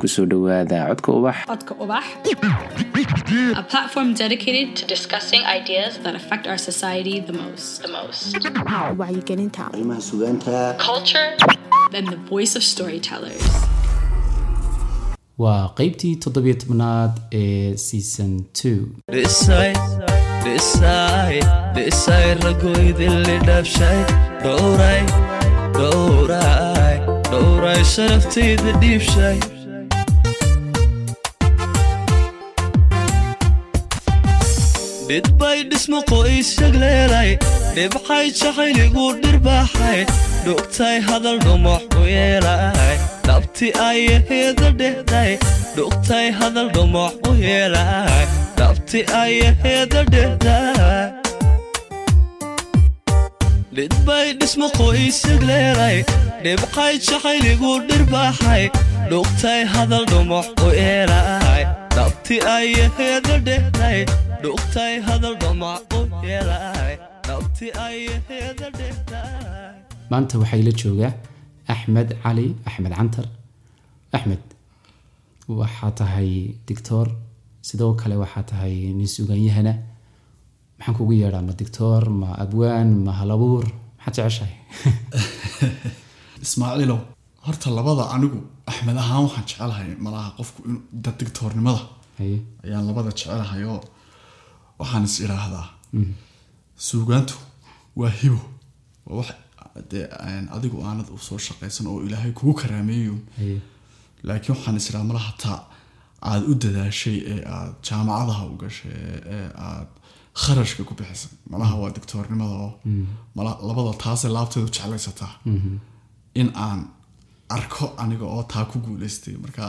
ku soo dhowaada codka ubax. Codka Ubax, a platform dedicated to discussing ideas that affect our society the most. The most. wacyigelinta arrimaha sugaanta Culture, then the voice of storytellers. waa qeybtii toddobiyo tobnaad ee season two. Dhisay dhisay dhisay ragoydili dhabshay dhowray dhowray dhowray sharaftayda dhiibshay dhidbay dhismo qoys shagleelay dhibxay jacayligu dhirbaaxay dhugtay hadal dhumox u yeelay dhabti ayaheeda dhehday dhugtay hadal dhumox u yeelay dhabti ayaheeda dhehday dhidbay dhismo qoys shagleelay dhibxay jacayligu dhirbaaxay dhugtay hadal dhumox u yeelay dhabti ayaheeda dhehday dhugtay yeelay ayaheeda maanta waxaa ila joogaa axmed cali axmed cantar. Axmed waxaa tahay dictoor sidoo kale waxaa tahay nin sugaanyahana maxaan kugu yeedhaa ma dictoor ma abwaan ma halabuur maxaad jeceshahay? Ismaaciilow horta labada anigu axmed ahaan waxaan jecelahay malaha qofku da haye. ayaan labada jecelahay oo waxaan is idhaahdaa suugaantu waa hibo. Waa wax dee adigu aanad u soo shaqaysan oo ilaahay kugu karaameeyo. Laakiin waxaan is idhaha malaha taa aad u dadaashay ee aad jaamacadaha u gashay ee aad kharashka ku bixisay. Malaha waa digtoornimada oo mala labada taase laabteedu jeclaysataa in aan arko aniga oo taa ku guuleystay marka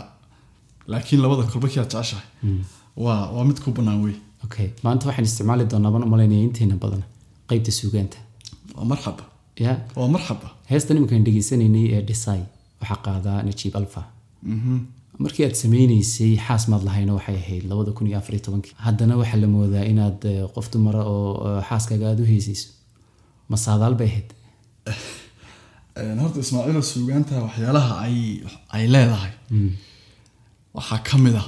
laakiin labada kolba kii aad jeceshahay. Waa waa mid ku banaan wey okay maanta waxaan isticmaali doonaa baan u malaynaya inteena badan qeybta suugaanta. Waa marxaba ya waa marxaba heestan iminkaan dhegeysanaynay ee dhisay waxaa qaadaa najiib alfa markii aad sameyneysay xaas maad lahayna waxay ahayd labada kun iyo afar iyo tobankii haddana waxaa la moodaa inaad eh, qof dumara oo eh, xaaskaaga aada u heysayso. Ma saadaal bay ahayd. Een, horta ismaaciilo suugaanta waxyaalaha ay ay leedahay. Waxaa ka mid ah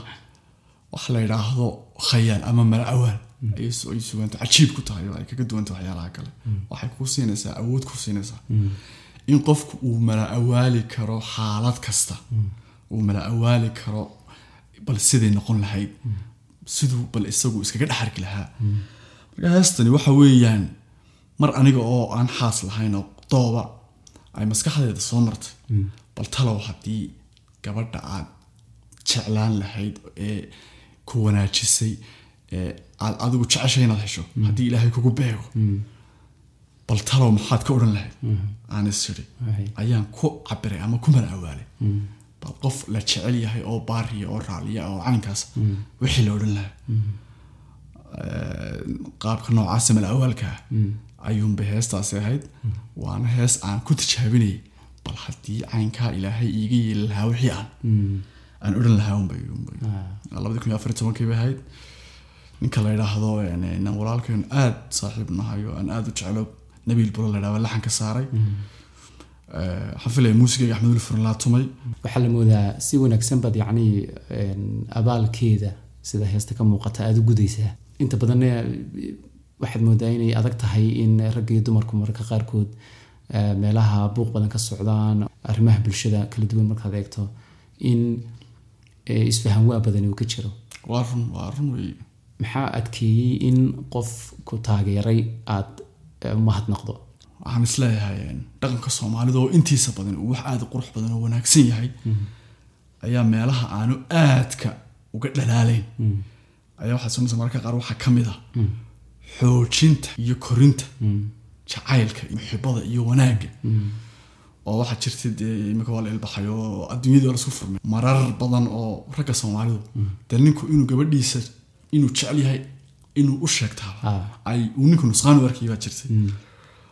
wax la yidhaahdo khayaal ama mala awaal ay su- ay suugaanta cajiib ku tahay ay kaga duwanta waxyaalaha kale. Waxay ku siinaysaa awood ku siinaysaa. In qofku uu mala awaali karo xaalad kasta. Uu mala awaali karo bal siday noqon lahayd. Siduu bal isagu iskaga dhexarki lahaa. Marka heestani waxa weeyaan mar aniga oo aan xaas lahayn oo dooba ay maskaxdeeda soo martay. Bal talow haddii gabadha aad jeclaan lahayd ee ku wanaajisay ee aad adigu jeceshay inaad hesho. Haddii ilaahay kugu beego. Bal talow maxaad ka odhan lahayd? Aan is Right. ayaan ku cabiray ama ku mala awaalay bal qof la jecel yahay oo baariya oo raaliya oo caynkaas wixii la odhan lahaa. Qaabka noocaasa mala awaalka ah ayuunbay heestaasi ahayd. Waana hees aan ku tijaabinayay. Bal haddii caynkaa ilaahay iiga yeeli lahaa wixii aan aan odhan lahaa unbay unbay. Labadii kun iyo afar tobankii bay ahayd. Ninka la yidhaahdo inaan walaalkeen aad saaxiib nahay oo aan aad u jeclo nabiil bulo la yidhahdo laxan ka saaray Eh, waxaan filaya muusigayga axmedul furan laa tumay. Waxaa la moodaa si wanaagsan baad yacni abaalkeeda sida heesta ka muuqata aada u gudaysaa. Inta badanna eh, waxaad moodaa inay adag tahay in ragga iyo dumarku mararka qaarkood eh, meelaha buuq badan ka socdaan arrimaha bulshada kala duwan markaad eegto in eh, isfahan waa badan uu ka jiro. Maxaa adkeeyey in qof ku taageeray aada eh, mahadnaqdo waxaan is leeyahay dhaqanka soomaalida oo intiisa badan uu wax aada qurux badan oo wanaagsan yahay ayaa meelaha aanu aadka uga dhalaalayn ayaa waxaad soonaysa mararka qaar waxaa ka mid ah xoojinta iyo korinta jacaylka muxibada iyo wanaagga oo waxaa jirta dee imika waa la ilbaxay oo adduunyadii waa lasku furmay. Marar badan oo ragga soomaalidu dee ninku inuu gabadhiisa inuu jecel yahay inuu u sheegtaa Ah. ay uu ninku nusqaan u arkay baa jirtay.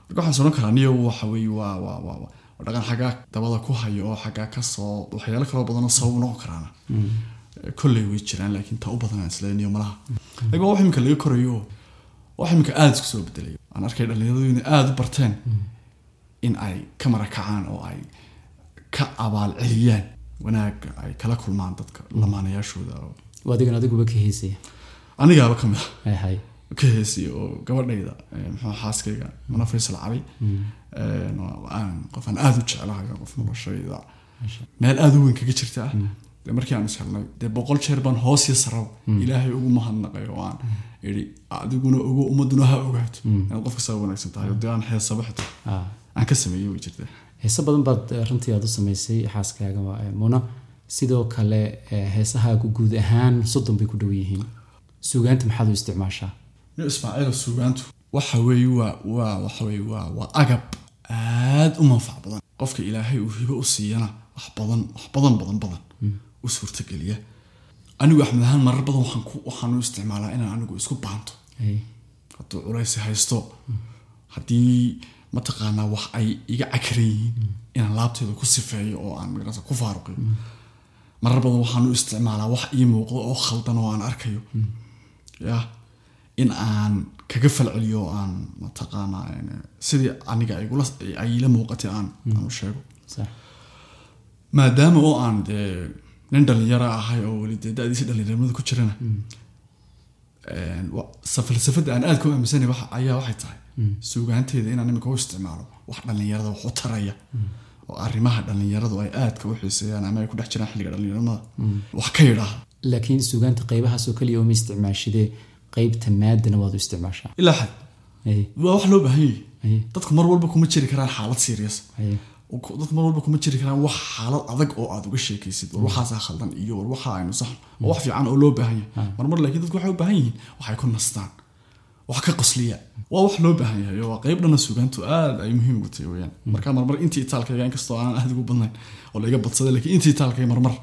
Marka waxaan soran karaa niyo waxa weye waa waa waa waa dhaqan xaggaa dabada ku hayo oo xaggaa ka soo waxyaalo kaloo badanoo sabab noqon karaana. Kolley way jiraan laakiin taa u badan aan is leeyahay niyo malaha. Laakiin waa wax imika laga korayo wax imika aada isku soo bedelay aan arkay dhallinyaradu inay aada u barteen in ay ka marakacaan oo ay ka abaal celiyaan. Wanaagga ay kala kulmaan dadka lamaanayaashooda adigan adiguba ka heesaya anigaaba ka mid ah. Hay hay. Ka heesiya oo gabadhayda eh, muxuu xaaskayga mana faysal cabay. Eh, waa- aan qof aan aada u jeclahay qof noloshayda. Meel aada u weyn kaga jirta. Ah dee markii aan is helnay dee boqol jeer baan hoos iyo sarab ilaahay ugu mahadnaqay oo aan idhi adiguna ogo ummaduna ha ogaato inaad qof kasta wanaagsan tahay. Dee aan heesaba xitaa Ah. Aan ka sameeyey way jirtaa heese badan baad eh, runtii aad u samaysay xaaskaaga eh, muna sidoo kale eh, heesahaagu guud ahaan soddon bay ku dhow yihiin. Suugaanta maxaad u isticmaashaa? Ismaaciil suugaantu waxa weeye waa waa waxa weeye waa waa agab aad u manfac badan. Qofka ilaahay uu hibo u siiyana wax badan wax badan badan badan u suurtageliya. Anigu axmed ahaan marar badan waxaan ku waxaan u isticmaalaa inaan anigu isku baanto. Hadduu culaysi haysto haddii mataqaanaa wax ay iga cakaran yihiin inaan laabteeda ku sifeeyo oo aan magarasa ku faaruqiyo. Marar badan waxaan u isticmaalaa wax ii muuqdo oo khaldan oo aan arkayo. Ya in aan kaga falceliyo oo aan mataqaanaa een, sidii aniga ay ila muuqatay aan u sheego. Maadaama oo aan dee nin dhalinyaro ahay oo weli dee da-diisi dhalinyarimada ku jirana. Sa- falsafada aan aad ku aaminsanay waxa- ayaa waxay tahay. Suugaanteeda inaan imika u isticmaalo wax dhalinyarada wax u taraya. Oo arrimaha dhalinyaradu ay aadka u xiiseeyaan ama ay ku dhex jiraan xilliga dhalinyarimada wax ka yidhaah laakiin suugaanta qaybahaasoo keliya uma isticmaashidee qaybta maadana waad u isticmaashaa. Ilaa xad waa wax loo baahan yahay. Hay. dadku mar walba kuma jiri karaan xaalad serious Dadku mar walba kuma jiri karaan wax xaalad adag oo aad uga sheekaysid war waxaasaa khaldan iyo war waxa aynu sax oo wax fiican oo loo baahan yahay. Marmar laakiin dadku waxay u baahan yihiin waxay ku nastaan wax ka qosliya waa wax loo baahan yahay waa qayb dhana suugaantu aad ay muhiim ugu tahay weyaan marka marmar intii itaalkayga inkastoo aanan aad ugu badnayn oo laiga badsaday laakiin intii itaalkayga marmar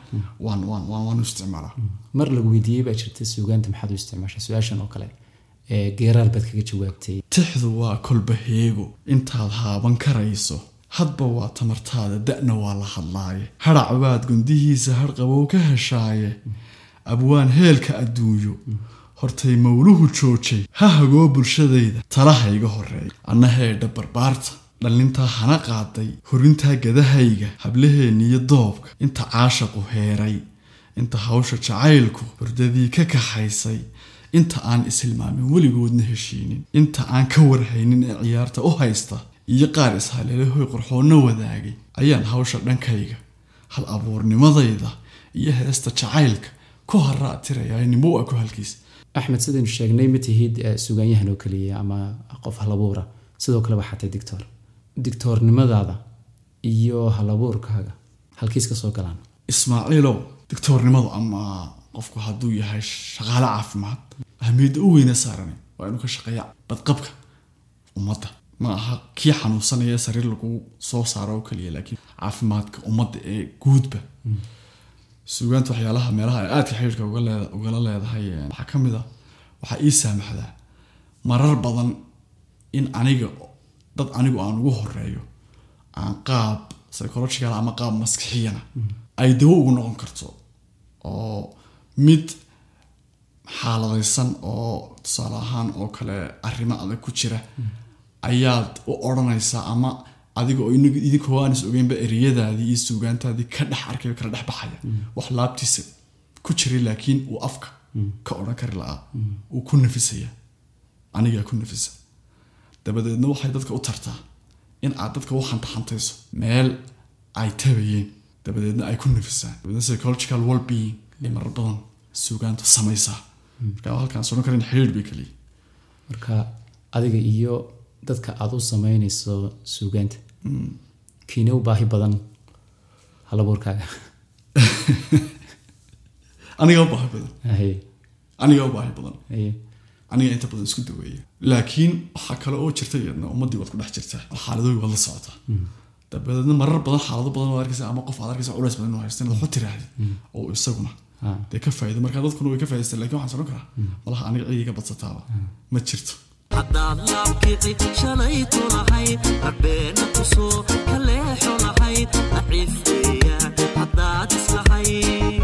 waan waan waan waan u isticmaalaa. Mar lagu weydiiyey baa jirta suugaanta maxaad u isticmaashaa? Su'aashan oo kale ee geeraal baad kaga jawaabtay. Tixdu waa kolba heego intaad haaban karayso hadba waa tamartaada da'na waa la hadlaaye. Hadhac baad gundihiisa hadhqabow ka heshaaye. Abwaan heelka adduunyo. Hortay mawluhu joojay. Ha hagoo bulshadayda. Talaha iga horreeya anna heedha barbaarta. Dhallintaa hana qaaday. Horintaa gadahayga. Hablaheeniyo doobka. Inta caashaqu heeray. Inta hawsha jacaylku hurdadii ka kaxaysay. Inta aan ishilmaamin weligoodna heshiinin. Inta aan ka warhaynin ee ciyaarta u haysta iyo qaar ishaleelahoy qorxoonna wadaagay ayaan hawsha dhankayga hal abuurnimadayda iyo heesta jacaylka ku haraa tirayaa nimo waa ku halkiis. Axmed sidaynu sheegnay ma tihid eh, suugaanyahan oo keliya ama qof halabuura. Sidoo kale waxaa tahay dictor dictoornimadaada iyo halabuurkaaga halkiis ka soo galaan. Ismaaciilow digtoornimadu ama qofku hadduu yahay shaqaale caafimaad ahmiyadda u weyna saarane waa inuu ka shaqeeya badqabka ummadda ma aha kii xanuunsanaya sariir lagu soo saaro oo keliya laakiin caafimaadka ummadda ee guudba. Suugaanta waxyaalaha meelaha ay aadka xiriirka ugala leedahay waxaa ka mid a waxaa ii saamaxdaa marar badan in aniga dad anigu aan ugu horeeyo aan qaab psychological ama qaab maskixiyana ay dawo ugu noqon karto oo mid xaaladaysan oo tusaale ahaan oo kale arrimo adag ku jira ayaad u odhanaysaa ama adiga oo inig- idinkoo aan is ogeynba ereyadaadii iyo suugaantaadii ka dhex arkayo kala dhex baxaya. Wax laabtiisa ku jiray laakiin uu afka ka odhan kari la'aa uu ku nafisaya. Anigaa ku nafisa. Dabadeedna waxay dadka u tartaa in aad dadka u xantaxantayso meel ay tabayeen. Dabadeedna ay ku nafisaan. Dabadeedna psychological well-being ee marar badan suugaantu samaysaa. Marka halkaan soodhan karin xiriir bay kaliya marka adiga iyo dadka aad u sameynayso suugaanta kiina u baahi badan halabuurkaaga aniga u baahi badan. Aniga u baahi badan. Aniga inta badan isku daweeya. Laakiin waxaa kale oo jirta iyadna ummadii waad ku dhex jirtaa oo xaaladooyi waad la socotaa dabadeedna marar badan xaalado badan waad arkaysa ama qof aad arkaysa culays badan inuu haysto inaad waxu tiraahdi oo isaguna. Ah. dee ka faa'iido marka dadkuna way ka faa'iidaystaan laakiin waxaan soran karaa malaha aniga cidiga badsataaba ma jirto haddaad laabkici shalaytu lahayd rabbeena ku soo kaleexo lahayd naciifeeya haddaad islahayd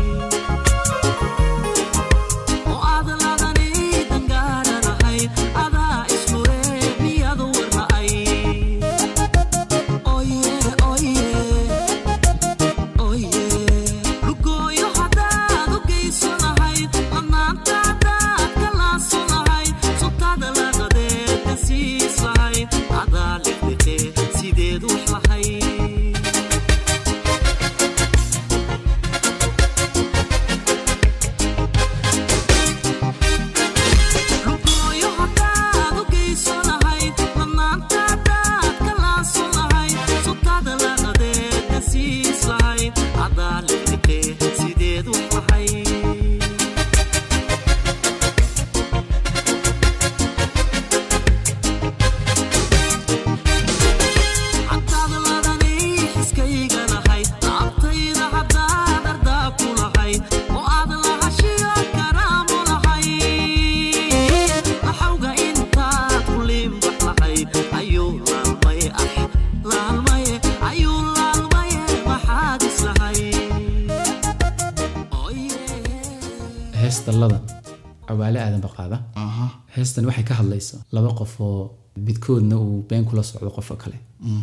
heestan waxay ka hadlaysaa laba qof oo midkoodna uu been kula socdo qofka kale.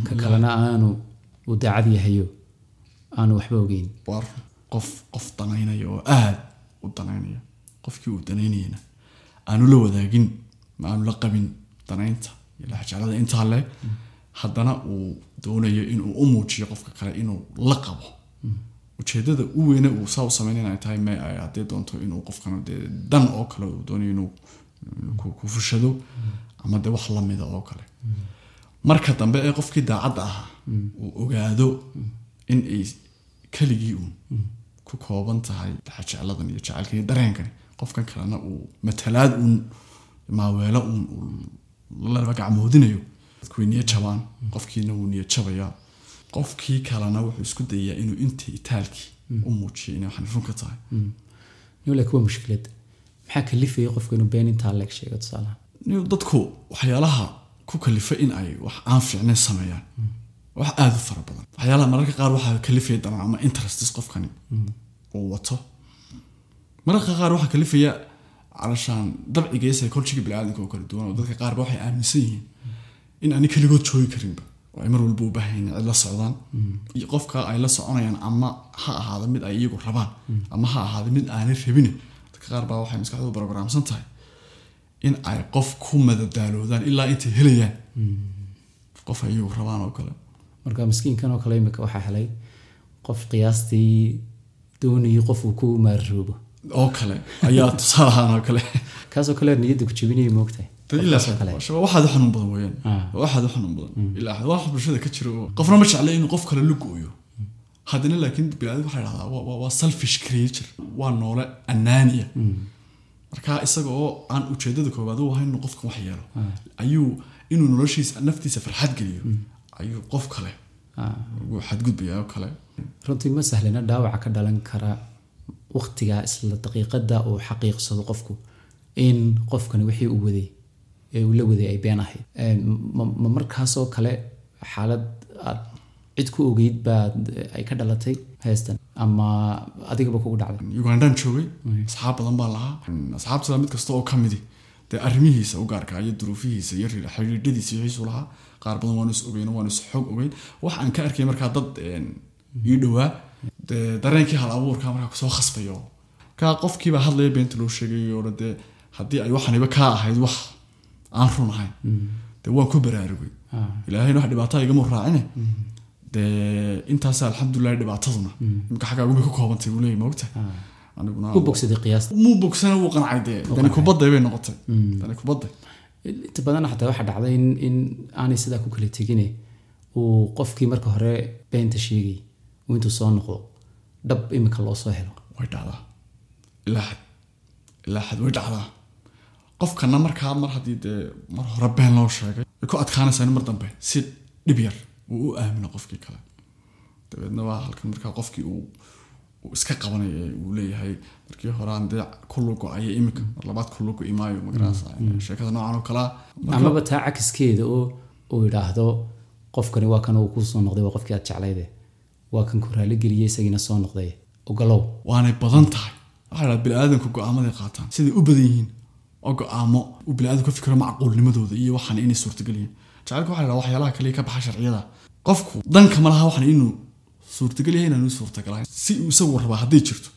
Ka kalena aanu uu daacad yahayo aanu waxba ogeyn. War qof qof danaynaya oo aada u danaynaya qofkii uu danaynayana aanu la wadaagin ma aanu la qabin danaynta iyo laxjeclada intaa le haddana uu doonayo inuu u muujiyo qofka kale inuu la qabo. Ujeedada u weyne uu saa u sameyn inay tahay me ay haddii doonto inuu qofkan dee dan oo kale uu doonayo inuu inuu ku ku fushado ama dee wax lamida oo kale. Marka dambe ee qofkii daacadda ahaa uu ogaado in ay keligii uun ku kooban tahay jecladan iyo jacaylkan iyo dareenkani qofkan kalena uu matalaad uun maaweelo uun uu laba gacmoodinayo. Dadku way niya jabaan qofkiina wuu niya jabayaa qofkii kalena wuxuu isku dayayaa inuu intii itaalkii u muujiyo inay run ka tahay. Mushkilad maxaa kalifaya qofka inuu been intaa leeg sheego tusaalaha dadku waxyaalaha ku kalifa in ay wax aan fiicnayn sameeyaan. Wax aada u fara badan. Waxyaalaha mararka qaar waxaa kalifaya danan ama interests qofkani uu wato. Mararka qaar waxaa kalifaya calashaan dabciga iyo psychologiga biniaadanka oo kala duwan oo dadka qaarba waxay aaminsan yihiin in ani keligood joogi karinba. Oo ay mar walba u baahan yihiin cid la socdaan. Iyo qofka ay la soconayaan ama ha ahaada mid ay iyagu rabaan ama ha ahaada mid aanay rabin dadka qaar baa waxay maskaxdooda programsan tahay in ay qof ku madadaaloodaan ilaa intay helayaan. Qof ay iyagu rabaan oo kale. Marka miskiinkan oo kale imika waxaa helay qof qiyaastii doonayay qof uu ku maarroobo. Oo kale ayaa tusaalahaan oo kale. Kaasoo kale niyadda ku jebinaya moogtahay ilaa waxaad u xanuun badan weeyaan. Ah. waxaad u xanuun badan. Ilaa xad wax bulshada ka jira oo qofna ma jecla inuu qof kale la gooyo haddana laakiin biniaadam waxaa dhahdaa waa- selfish creature waa noole anaaniya. Marka isaga oo aan ujeedada koowaad u ahayn inuu qofkan wax yeelo ayuu inuu noloshiisa naftiisa farxad geliyo. Ayuu qof kale ugu xadgudbaya oo kale. Runtii ma sahlana dhaawaca ka dhalan kara waqtiga isla daqiiqada uu xaqiiqsado qofku in qofkani wixii uu waday ee uu la waday ay been ahayd. Ma markaasoo kale xaalad aad cid ku ogeyd baad ay ka dhalatay heestan ama adigaba kugu dhacday? Ugandaan joogay. Asxaab badan baan lahaa. Asxaabtada mid kasta oo kamidi dee arrimihiisa u gaarka iyo duruufihiisa iyo xidhiidhadiisa xiisu lahaa. Qaar badan waanu is ogeyn waanu is xog ogeyn. Wax aan ka arkay markaa dad ii dhowaa dee dareenkii hal abuurka markaa ku soo khasbayo markaa qofkiibaa hadlaya beenta loo sheegay oo dee haddii ay waxaniba kaa ahayd wax aan run ahayn dee waan ku baraarugay. Ah. ilaahayna wax dhibaataa igama raacine dee intaas alxamdulilah dhibaataduna imika ku koobantay buu maogta aniguna u bogsaday qiyaasta muu bogsana wuu qancay dee dani kubadday bay noqotay dani kubadday inta badan xataa waxaa dhacday in, aanay sidaa ku kala tegine uu qofkii marka hore beenta sheegay uu intuu soo noqdo dhab imika loo soo helo way dhacdaa ilaa xad ilaa xad way dhacdaa qofkana markaa mar haddii dee mar hore been loo sheegay way ku adkaanaysaa in mar dambe si dhib yar uu u aamino qofkii kale. Dabeedna waa halkan markaa qofkii uu iska qabanaya uu leeyahay markii hore aan dee ku lugo ayay imika mar labaad ku lugo imaayo magarasa sheekada noocan oo kalea amaba taa cakiskeeda oo uu idhaahdo qofkani waa kan uu kuu soo noqday waa qofkii aad jeclayde. Waa kan ku raaligeliyey isagiina soo noqday. Ogolow. Waanay badan tahay. Waxaa dhaha biniaadanku go'aamaday qaataan. Siday u badan yihiin oo go'aamo uu biniaadanku ka fikiro macquulnimadooda iyo waxaan inay suurtagal yihiin. Jacaylka waxaa la waxyaalaha kaliya ka baxa sharciyada qofku danka ma laha waxan inuu suurtagal yahay inaanu suurtagalahayn si uu isagu rabaa hadday jirto.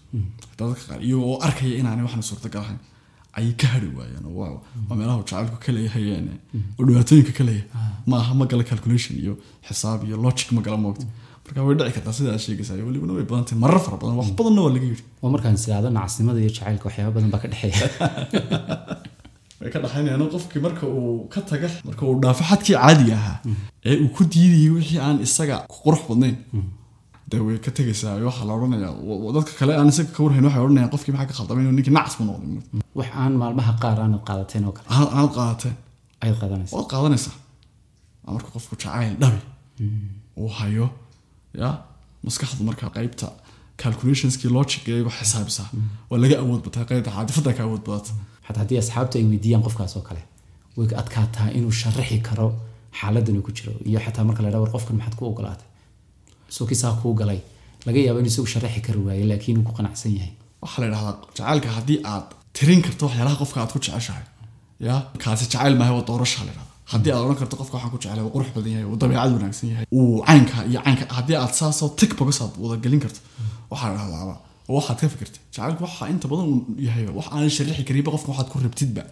Iyagoo oo arkaya inaanay waxna suurtagalahayn ayay ka hari waayaan. Oo waa meelaha jacaylku ka leeyahay een, oo dhibaatooyinka ka leeyahay. Ma aha ma gala calculation iyo xisaab iyo logic ma gala moogta. Marka way dhici kartaa sida aad sheegaysaa iyo welibana way badan tahay marar fara badan wax badanna waa laga yidhi. Waa markaan is idhaahdo nacasnimada iyo jacaylka waxyaaba badan baa ka dhexeeya way ka dhaxaynayaan qofkii marka uu ka taga marka uu dhaafo xadkii caadiga ahaa ee uu ku diidayay wixii aan isaga ku qurux badnayn. Dee way ka tegaysaa waxaa la odhanayaa wa- dadka kale aan isaga ka warhayn waxay odhanayaan qofkii maxaa ka khaldamay inuu ninkii nacas ku noqday. Wax aan maalmaha qaar aanad qaadateen oo kale. Aan aad qaadateen? Ayaad qaadanaysa waad qaadanaysaa? Marka qofku jacayl dhabi uu hayo ya maskaxdu markaa qaybta calculationskii logic ee wax xisaabisaa waa laga awood bataa qaybta caadifada ka awood badata xataa haddii asxaabta ay weydiiyaan qofkaas oo kale way adkaataa inuu sharaxi karo xaaladan ku jiro iyo xataa marka la war qofkan maxaad ku ogolaatay. Isagoo kisaa kuu galay laga yaabo in isagu sharaxi kari waaye laakiin uu ku qanacsan yahay. Waxaa la idhahdaa jacaylka haddii aad tirin karto waxyaalaha qofka aad ku jeceshahay ya kaasi jacayl maaha waa doorasha la idhahdaa haddii aad odhan karto qofka waxaan ku jecelahay wuu qurux badan yahay wuu dabeecad wanaagsan yahay. Uu caynka iyo caynka haddii aad saasoo tig bogas aad wada gelin karto waxaa la dhahdaaba waxaad ka fikirtay jacaylku waxaa inta badan uu yahay wax aanan sharixi karinba qofka waxaad ku rabtidba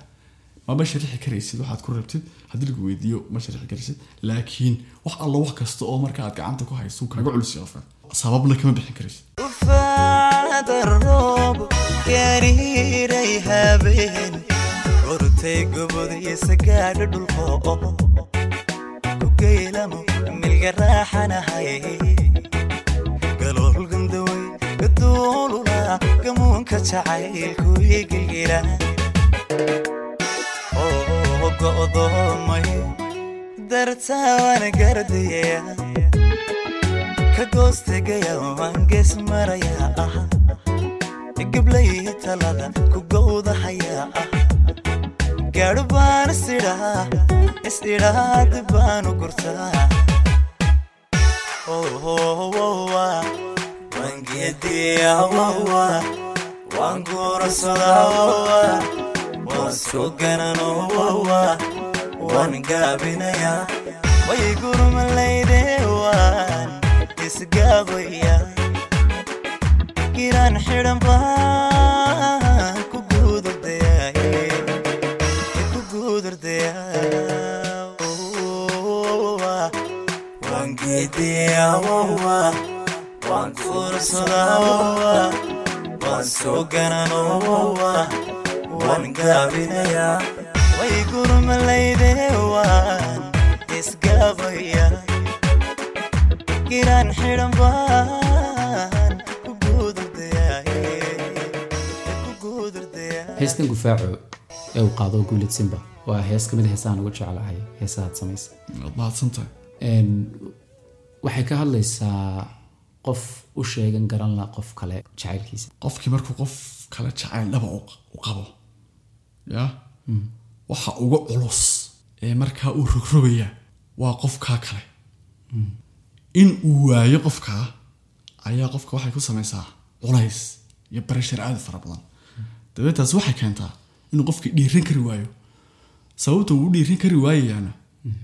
maba sharixi karaysid waxaad ku rabtid haddii lagu weydiiyo ma sharixi karaysid laakiin wax alla wax kasta oo marka aad gacanta ku hayso uu kaaga culus yahay sababna kama bixin karaysid gaduulula gamuunka jacaylku igilgira oo go'doomay dartaawana gardaya ka goostegaya waan gees marayaa ah gablay talada ku gowdahayaa ah gaadho baan isidhaa is-idhaad baanu gurtaa geediyawawa waan guurasadaa waan sogananowawa waan gaabinayaa way gurmalayde waan isgaabaya giraan xidhan baan ku guudurdaya ku guudurdaya waan geediyawawa waan kuursadaa waan sogananowa waan gaabinayaa way gurmalayde waan isgaabaya giraan xidhan baan ku guudurdaya heestan gufaaco ee uu qaado guulid simba. Waa hees ka mid a heesahan ugu jeclahay heesahaad samaysa. Mahadsantahay waxay ka hadlaysaa qof u sheegan garan la qof kale jacaylkiisa. Qofkii markuu qof kale jacayl dhaba u qabo ya? Waxa uga culus ee markaa uu rogrogaya waa qofkaa kale. In uu waayo qofkaa ayaa qofka waxay ku samaysaa culays iyo barashar aada fara badan. Dabeetaas waxay keentaa inuu qofkii dhiiran kari waayo. Sababta uu u dhiiran kari waayayaana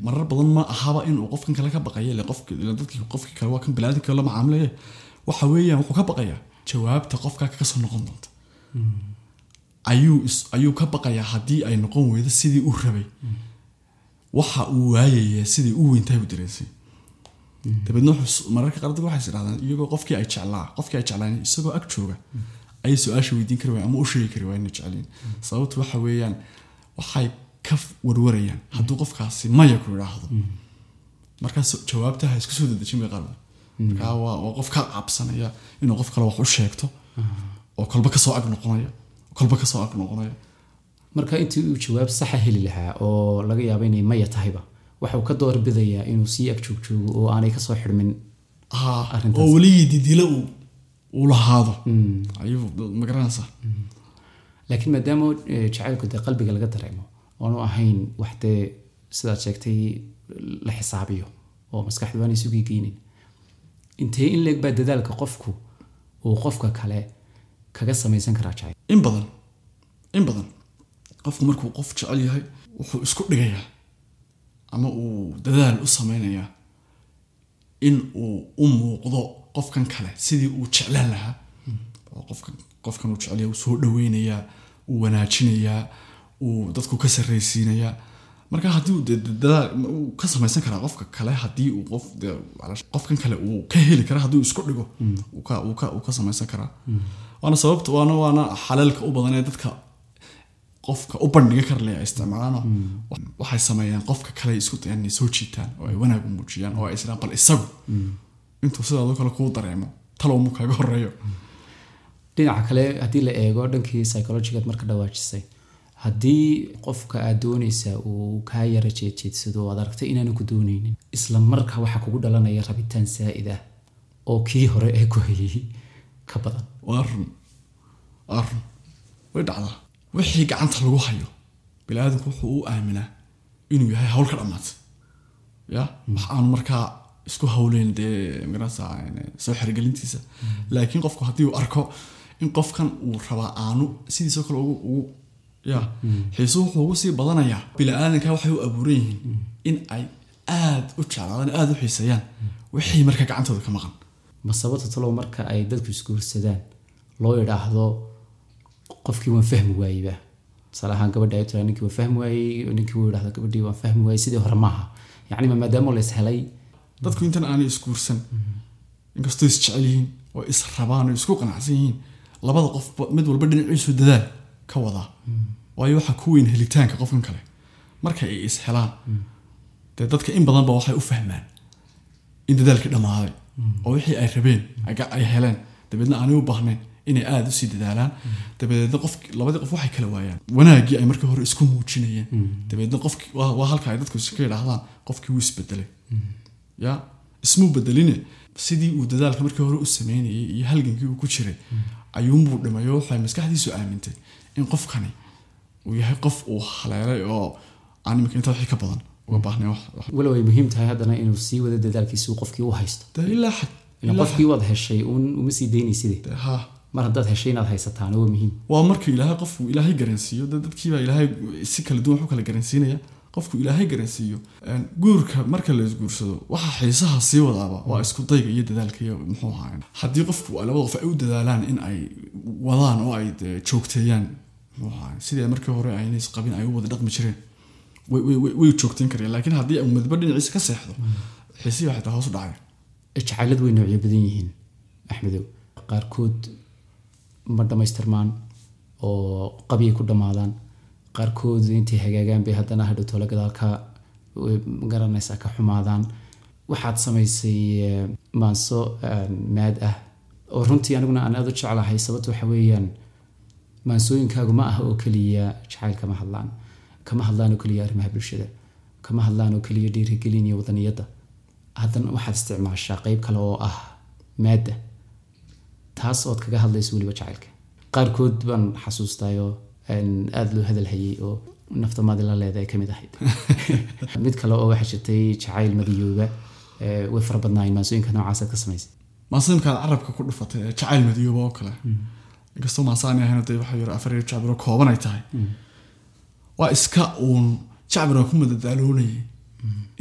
marar badan ma ahaba inuu qofkan kale ka baqayo ile qofki kale waa kan balaadinka la macaamilaye waxa weeyaan wuxuu ka baqayaa jawaabta qofkaa kaga soo noqon doonta. Ayuu ka baqayaa haddii ay noqon weydo sidii uu rabay. Waxa uu waayaya sidii u weyntahay buu dareensay. Dabeedna mararka qaar dadku waxay is idhahdaan iyagoo qofkii ay jeclaa qofkii ay jeclaan isagoo ag jooga ayay su'aasha weydiin kari waayeen ama u sheegi kari waayeen inay jeceliin sababtu waxa weeyaan waxay ka warwarayaan. Hadduu qofkaasi maya ku idhaahdo markaas jawaabtaha isku soo dedejin bay qaarba markaa waa qof ka cabsanaya inuu qof kale wax u sheegto oo kolba ka soo ag noqonaya kolba ka soo ag noqonaya. Marka intii uu jawaab saxa heli lahaa oo laga yaabo inay maya tahayba waxuu ka doorbidayaa inuu sii ag joogjoogo oo aanay ka soo xidhmin Ah, oo weli didilo uu uu lahaado. Ayuu ma garanaysaa laakiin maadaama eh, jacaylku dee qalbiga laga dareemo oonu ahayn wax dee sidaad sheegtay la xisaabiyo oo maskaxdu aanay sugii geynin intee in leeg baa dadaalka qofku uu qofka kale kaga samaysan karaa jacayl in badan in badan. Qofku markuu qof jecel yahay wuxuu isku dhigayaa ama uu dadaal u sameynayaa in uu u muuqdo qofkan kale sidii uu jeclaan lahaa. Oo qofkan qofkan uu jecel yahay uu soo dhaweynayaa uu wanaajinayaa uu dadku ka sarraysiinayaa marka uu ka samaysan karaa qofka kale haddii uu qof kale uu ka heli kara haddii uu isku dhigo ka samaysan karaa. Waana sababta waana waana xaleelka u badan dadka qofka u bandhiga kar le isticmaalaano waxay sameeyaan qofka kale isku dayaan soo jiitaan oo ay wanaag u muujiyaan oo ay isdhaan bal isagu. Intuu sidaadoo kale kuu dareemo talow mu kaaga horeeyo. Dhinaca kale haddii la eego dhankii psychologigaad marka dhawaajisay haddii qofka aad doonaysa uu kaa yara jeedjeedsado oo aad aragtay inaanu ku dooneynin isla marka waxaa kugu dhalanaya rabitaan saa'id ah oo kii hore ee ku hayay ka badan. Waa run waa run. Way dhacdaa. Wixii gacanta lagu hayo biniaadamku wuxuu u aaminaa inuu yahay hawl ka dhammaatay ya? Wax aanu markaa isku hawleyn dee magarasa soo xergelintiisa laakiin qofku haddii uu arko in qofkan uu rabaa aanu sidiisoo kale ugu ya xiisuhu wuxuu ugu sii badanayaa bini-aadanka waxay u abuuran yihiin in ay aada u jeclaadaan aada u xiiseeyaan wixii marka gacantooda ka maqan. Ma sababta talow marka ay dadku isguursadaan loo idhaahdo qofkii waan fahmi waayeyba tusaale ahaan gabadha ay tiraa ninkii waan fahmi waayey ninkii wuu idhahdo gabadhii waan fahmi waayey sidii hore maaha yacni ma maadaama la is helay. Dadku intan aanay isguursan inkastoo is jecel yihiin oo is rabaan oo isku qanacsan yihiin labada qof mid walba dhinaciisu dadaal ka wadaa waayo waxaa ku weyn helitaanka qofkan kale. Marka ay is dee dadka in badanba waxay u fahmaan in dadaalkii dhammaaday. Oo wixii ay rabeen ay- heleen. Dabeedna aanay u baahnayn inay aada u sii dadaalaan. Dabadeedna qof labadii qof waxay kala waayaan. Wanaaggii ay markii hore isku muujinayeen. Dabeedna qofki waa halka ay dadku iska yidhaahdaan qofkii wuu isbedelay ya? Ismuu bedeline sidii uu dadaalka markii hore u sameynayay iyo halgankii uu ku jiray ayuunbuu dhimayo waxay maskaxdiisu aamintay in qofkani uu yahay qof uu haleelay oo aan imika intaa wixii ka badan uga baahnayn walow ay muhiim tahay haddana inuu sii wado dadaalkiisi qofkii u haysto ilaa xad qofkii waad heshay uun uma sii daynayside haa mar haddaad heshay inaad haysataana waa muhiim waa markuu ilaahay qofku ilaahay garansiiyo dad dadkiibaa ilaahay si kala duwan wax u kala garansiinaya qofku ilaahay garansiiyo guurka marka la isguursado waxa xiisaha sii wadaaba waa isku dayga iyo dadaalka iyo muxuu ahaa haddii qofku labada qof ay u dadaalaan in ay wadaan oo ay joogteeyaan sidii markii hore aynay isqabin ay u wada dhaqmi jireen? Way joogteyn kareen laakiin haddii midba dhinaciisa ka seexdo xiisihii waxay taa hoos u dhacaya jacayladu way noocyo badan yihiin axmedow qaarkood ma dhammaystirmaan oo qabyay ku dhammaadaan. Qaarkood intay hagaagaan bay haddana hadhow tolo gadaalka way garanaysaa ka xumaadaan. Waxaad samaysay eh, maanso maad ah. Oo runtii aniguna aan aada u jeclahay sababta waxa weeyaan maansooyinkaagu ma aha oo keliya jacayl kama hadlaan kama hadlaan oo keliya arrimaha bulshada kama hadlaan oo keliya dhiirigelin iyo wadaniyadda haddana waxaad isticmaashaa qeyb kale oo ah maadda taas ood kaga hadlayso weliba jacaylka qaarkood baan xasuustayoo een, aada loo hadalhayay oo nafta maadi la leedahay ka mid ahayd mid kale oo waxaa jirtay jacayl madiyooba way fara badnaayeen maansooyinka noocaasaad ka samaysay maasimkaad carabka ku dhufatay jacayl madiyooba oo kale inkastoo maasaani ahayn dee waxaa yiri afar iyo jacbiro kooban ay tahay. Waa iska uun jacbiro ku madadaaloonayay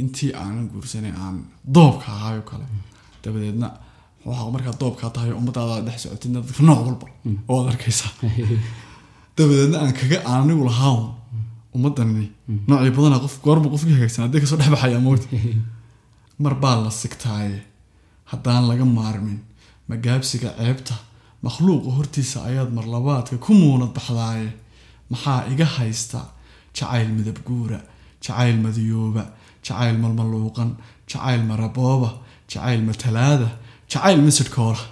intii aanan guursanay aan doobka ahaayoo kale. Dabadeedna waxaa markaa doobkaa tahay ummadaada dhex socotidna dadka nooc walba. Oo ad arkaysaa dabadeedna aan kaga aan anigu lahaan ummadani noocii badana qof goorba qofkii hagaagsan haddii ka soo dhex baxaya moogta mar baa la sigtaaye. Haddaan laga maarmin magaabsiga ceebta makhluuqa hortiisa ayaad marlabaadka ku muunad baxdaaye maxaa iga haysta? Jacayl midab guura jacayl madiyooba jacayl malmaluuqan jacayl marabooba jacayl matalaada jacayl misidhkoola.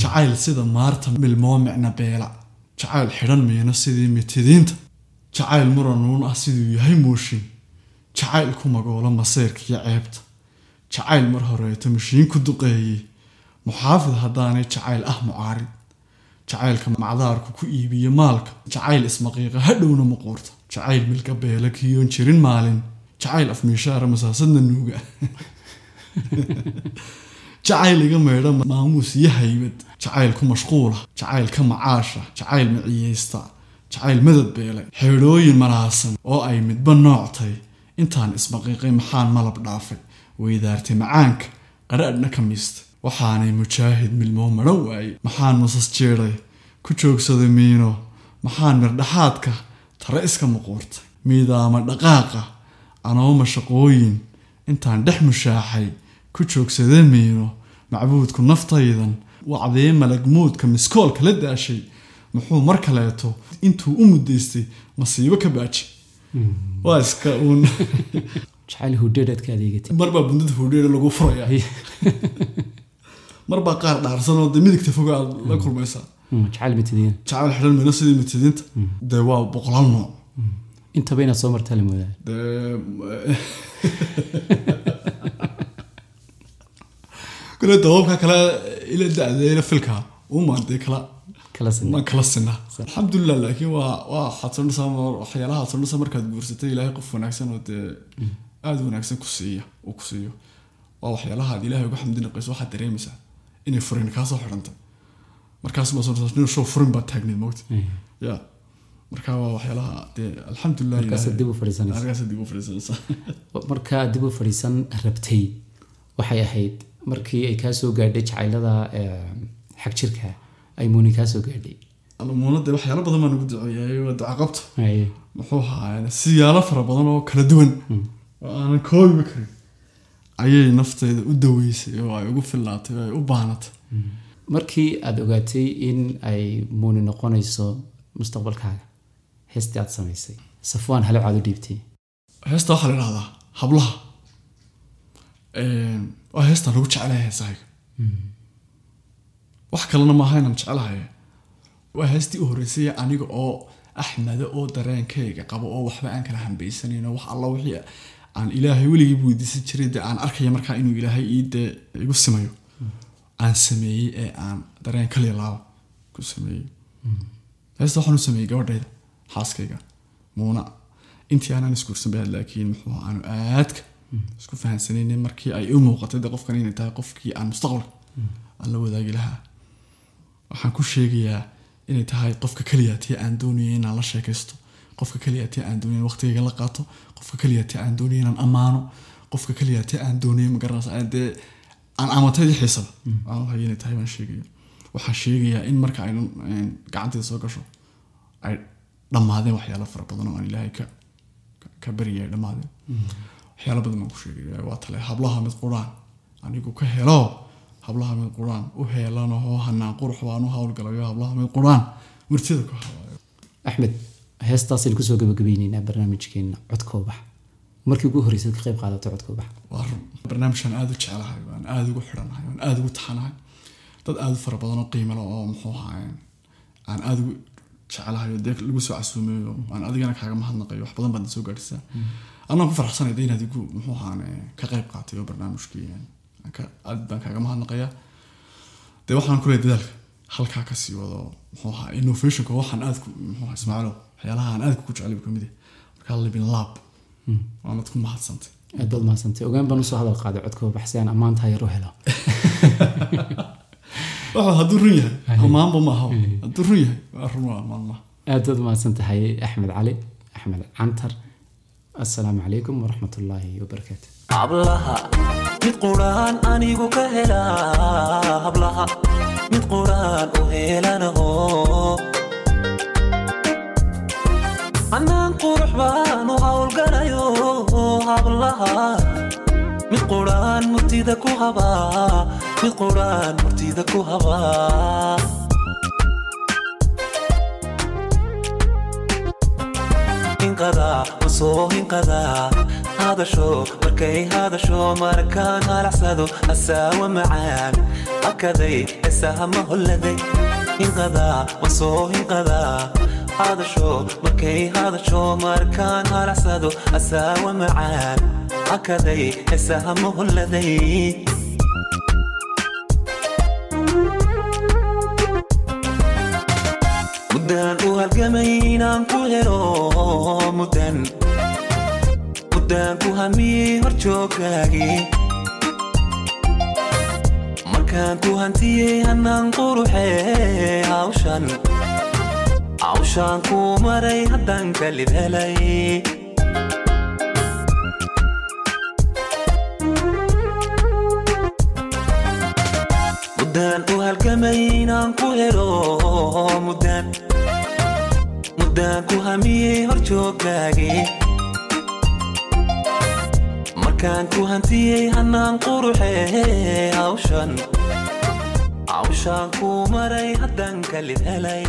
Jacayl sida maarta milmoo micna beela. Jacayl xidhan miino sidii mitidiinta. Jacayl muranuun ah siduu yahay mooshin jacayl ku magoola maseyrka iyo ceebta. Jacayl mar horeeto mashiin ku duqeeyey muxaafid haddaanay jacayl ah mucaarid. Jacaylka macdaarku ku iibiye maalka. Jacayl ismaqiiqa hadhowna muquurta jacayl milka beela kiyoon jirin maalin. Jacayl afmiishaara masaasadna nuuga. Jacayl iga meydha maamuus iyo haybad jacayl ku mashquula. Jacayl ka macaasha. Jacayl maciyeysta jacayl madad beelay. Xeedhooyin malaasan oo ay midba nooctay intaan ismaqiiqay maxaan malab dhaafay. Weydaartay macaanka qadhaadhna ka miistay waxaanay mujaahid milmoo madhan waayey maxaan musas jeeday ku joogsaday miino. Maxaan mirdhaxaadka tare iska muquurtay miidaama dhaqaaqa. Anooma shaqooyin. Intaan dhex mushaaxay. Ku joogsadee miino. Macbuudku naftaydan. Wacdee malagmuudka miskoolka la daashay. Muxuu mar kaleeto intuu u muddaystay masiibo ka baajay waa iska uun. Jacayl hudheedhaad ka adeegatay marbaa bundada hudheera lagu furaya marbaa qaar dhaarsan oo de midigta foga aad la kulmaysaa. Mm, jacayl xidhan mayno sidii mitidiinta dee waa boqolaal nooc. Intaba inaad soo martaa la moodaa. Kule daboobka kale ila da-da ila filka umaan dee kala maan kala sinaa alxamdulilah laakiin waa waa waxaad waxyaalaha sodhasa markaad guursatay ilaahay qof wanaagsan oo dee aada wanaagsan ku siiya uu ku siiyo. Waa waxyaalaha ilaahay uga xamdi naqayso waxaad dareemaysaa inay furin kaa soo xidhantay markaas baa soo nin show furin baa taagneed mogta ya. Marka waa waxyaalaha dee ilaahay- dib u fadhiisan rabtay waxay ahayd markii ay kaa soo gaadhay jacaylada eh, xag jirka ay muuni kaa soo gaadhay alumuunada waxyaalo badan baan ugu duceeyay waa duca qabto Haye. muxuu ahaa siyaalo fara badan oo kala duwan. Oo aanan koobiba karin ayay nafteeda u daweysay oo ay ugu fillaatay oo ay u baanatay markii aada ogaatay in ay muuni noqonayso mustaqbalkaaga heestii aad samaysay safwaan halo caad u dhiibtay? Heesta waxaa la idhahdaa hablaha. Een, waa heestaan lagu jecelahay heesahayga wax kalena maaha inaan jecelahay waa heestii u horreysay aniga oo axmeda oo dareenkayga qabo oo waxba aan kala hambaysanayn oo wax alla wixii aan ilaahay weligii weydiisan jiray dee aan arkaya markaa inuu ilaahay ii dee igu simayo aan sameeyey ee aan dareen kaliya laaba ku sameeyey heesta waxaan sameeyey gabadhayda xaaskayga. Muuna intii aanan isguursan baad laakiin muxuu aanu aadka isku fahansanaynin markii ay u muuqatay de qofkan inay tahay qofkii aan mustaqbalka aan la wadaagi lahaa. Waxaan ku sheegayaa inay tahay qofka keliya tii aan doonayay inaan la sheekaysto qofka keliya tii aan doonayay in waqtigayga la qaato qofka keliya tii aan doonayay inaan ammaano qofka keliya tii aan doonayay magaranaysa aan dee aan amataydi xiisaba aan lahay inay tahay baan sheegaya. Waxaan sheegayaa in marka ay gacanteeda soo gasho ay dhammaadeen waxyaalo fara badan oo aan ilaahay ka ka- ka baryay ay dhammaadeen waxyaalo badan baan ku sheegaya waa tale hablaha mid quraan anigu ka helo. Hablaha mid quraan u heelanahoo hanaan qurux baan u howlgalayo hablaha mid quraan. Murtida ku hawaayo. Axmed heestaasaynu ku soo gabagabeyneynaa barnaamijkeena codkoobax markii ugu horreysad ka qayb qaadato codkoobax barnaamijkan aada u jecelahay waan aada ugu xidhanahay waan aada ugu taxanahay. Dad aada u fara badan oo qiimo leh oo muxuu ahaay aan aada ugu jecelahay oo dee lagu soo casuumeeyo aan adigana kaaga mahadnaqayo wax badan baad soo gaadhisaa anaan ku faraxsanay de inaad igu muxuu ahaan ka qayb qaatay oo barnaamijkii aad baan kaaga mahadnaqayaa dee waxaan ku dadaalka halkaa ka sii wado muxuu ahaa innovationka waxaan aad ku muxuu ahaa ismaaciilo waxyaalaha aan aad ku jeclay ka mid ah markaa libin lab waanad ku mahadsantay aad baad mahadsantay ogaan baan u soo hadal qaaday codkoobax si aan ammaanta yar u helo. Waxa hadduu run yahay. Amaanba ma aha hadduu run yahay waa run waa aad baad mahadsan tahay axmed cali axmed cantar assalaamu calaykum waraxmat ullaahi wabarakaatu hablaha mid quraan anigu ka helaa hablaha mid quraan u helanaho hablaha mid quraan murtida ku habaa mid quraan murtida ku habaa hinqadaa u soo hinqadaa hadasho markay hadasho markaan halacsado asaawa macaan hakaday heesaha ma holladay hinqadaa wasoo hinqadaa hadasho markay hadasho markaan halacsado asaawa macaan hakaday heesaha ma holladay muddaan u halgamay inaan ku helo muddan muddaan ku hamiyey horjooggaagii markaan ku hantiyey hannaan quruxee hawshan hawshaan ku maray haddaan kalib helay muddaan u halgamay inaan ku helo muddaan ku hamiyey horjooggaagii markaan ku hantiyey hannaan quruxee hawshan hawshaan ku maray haddaan kalib helay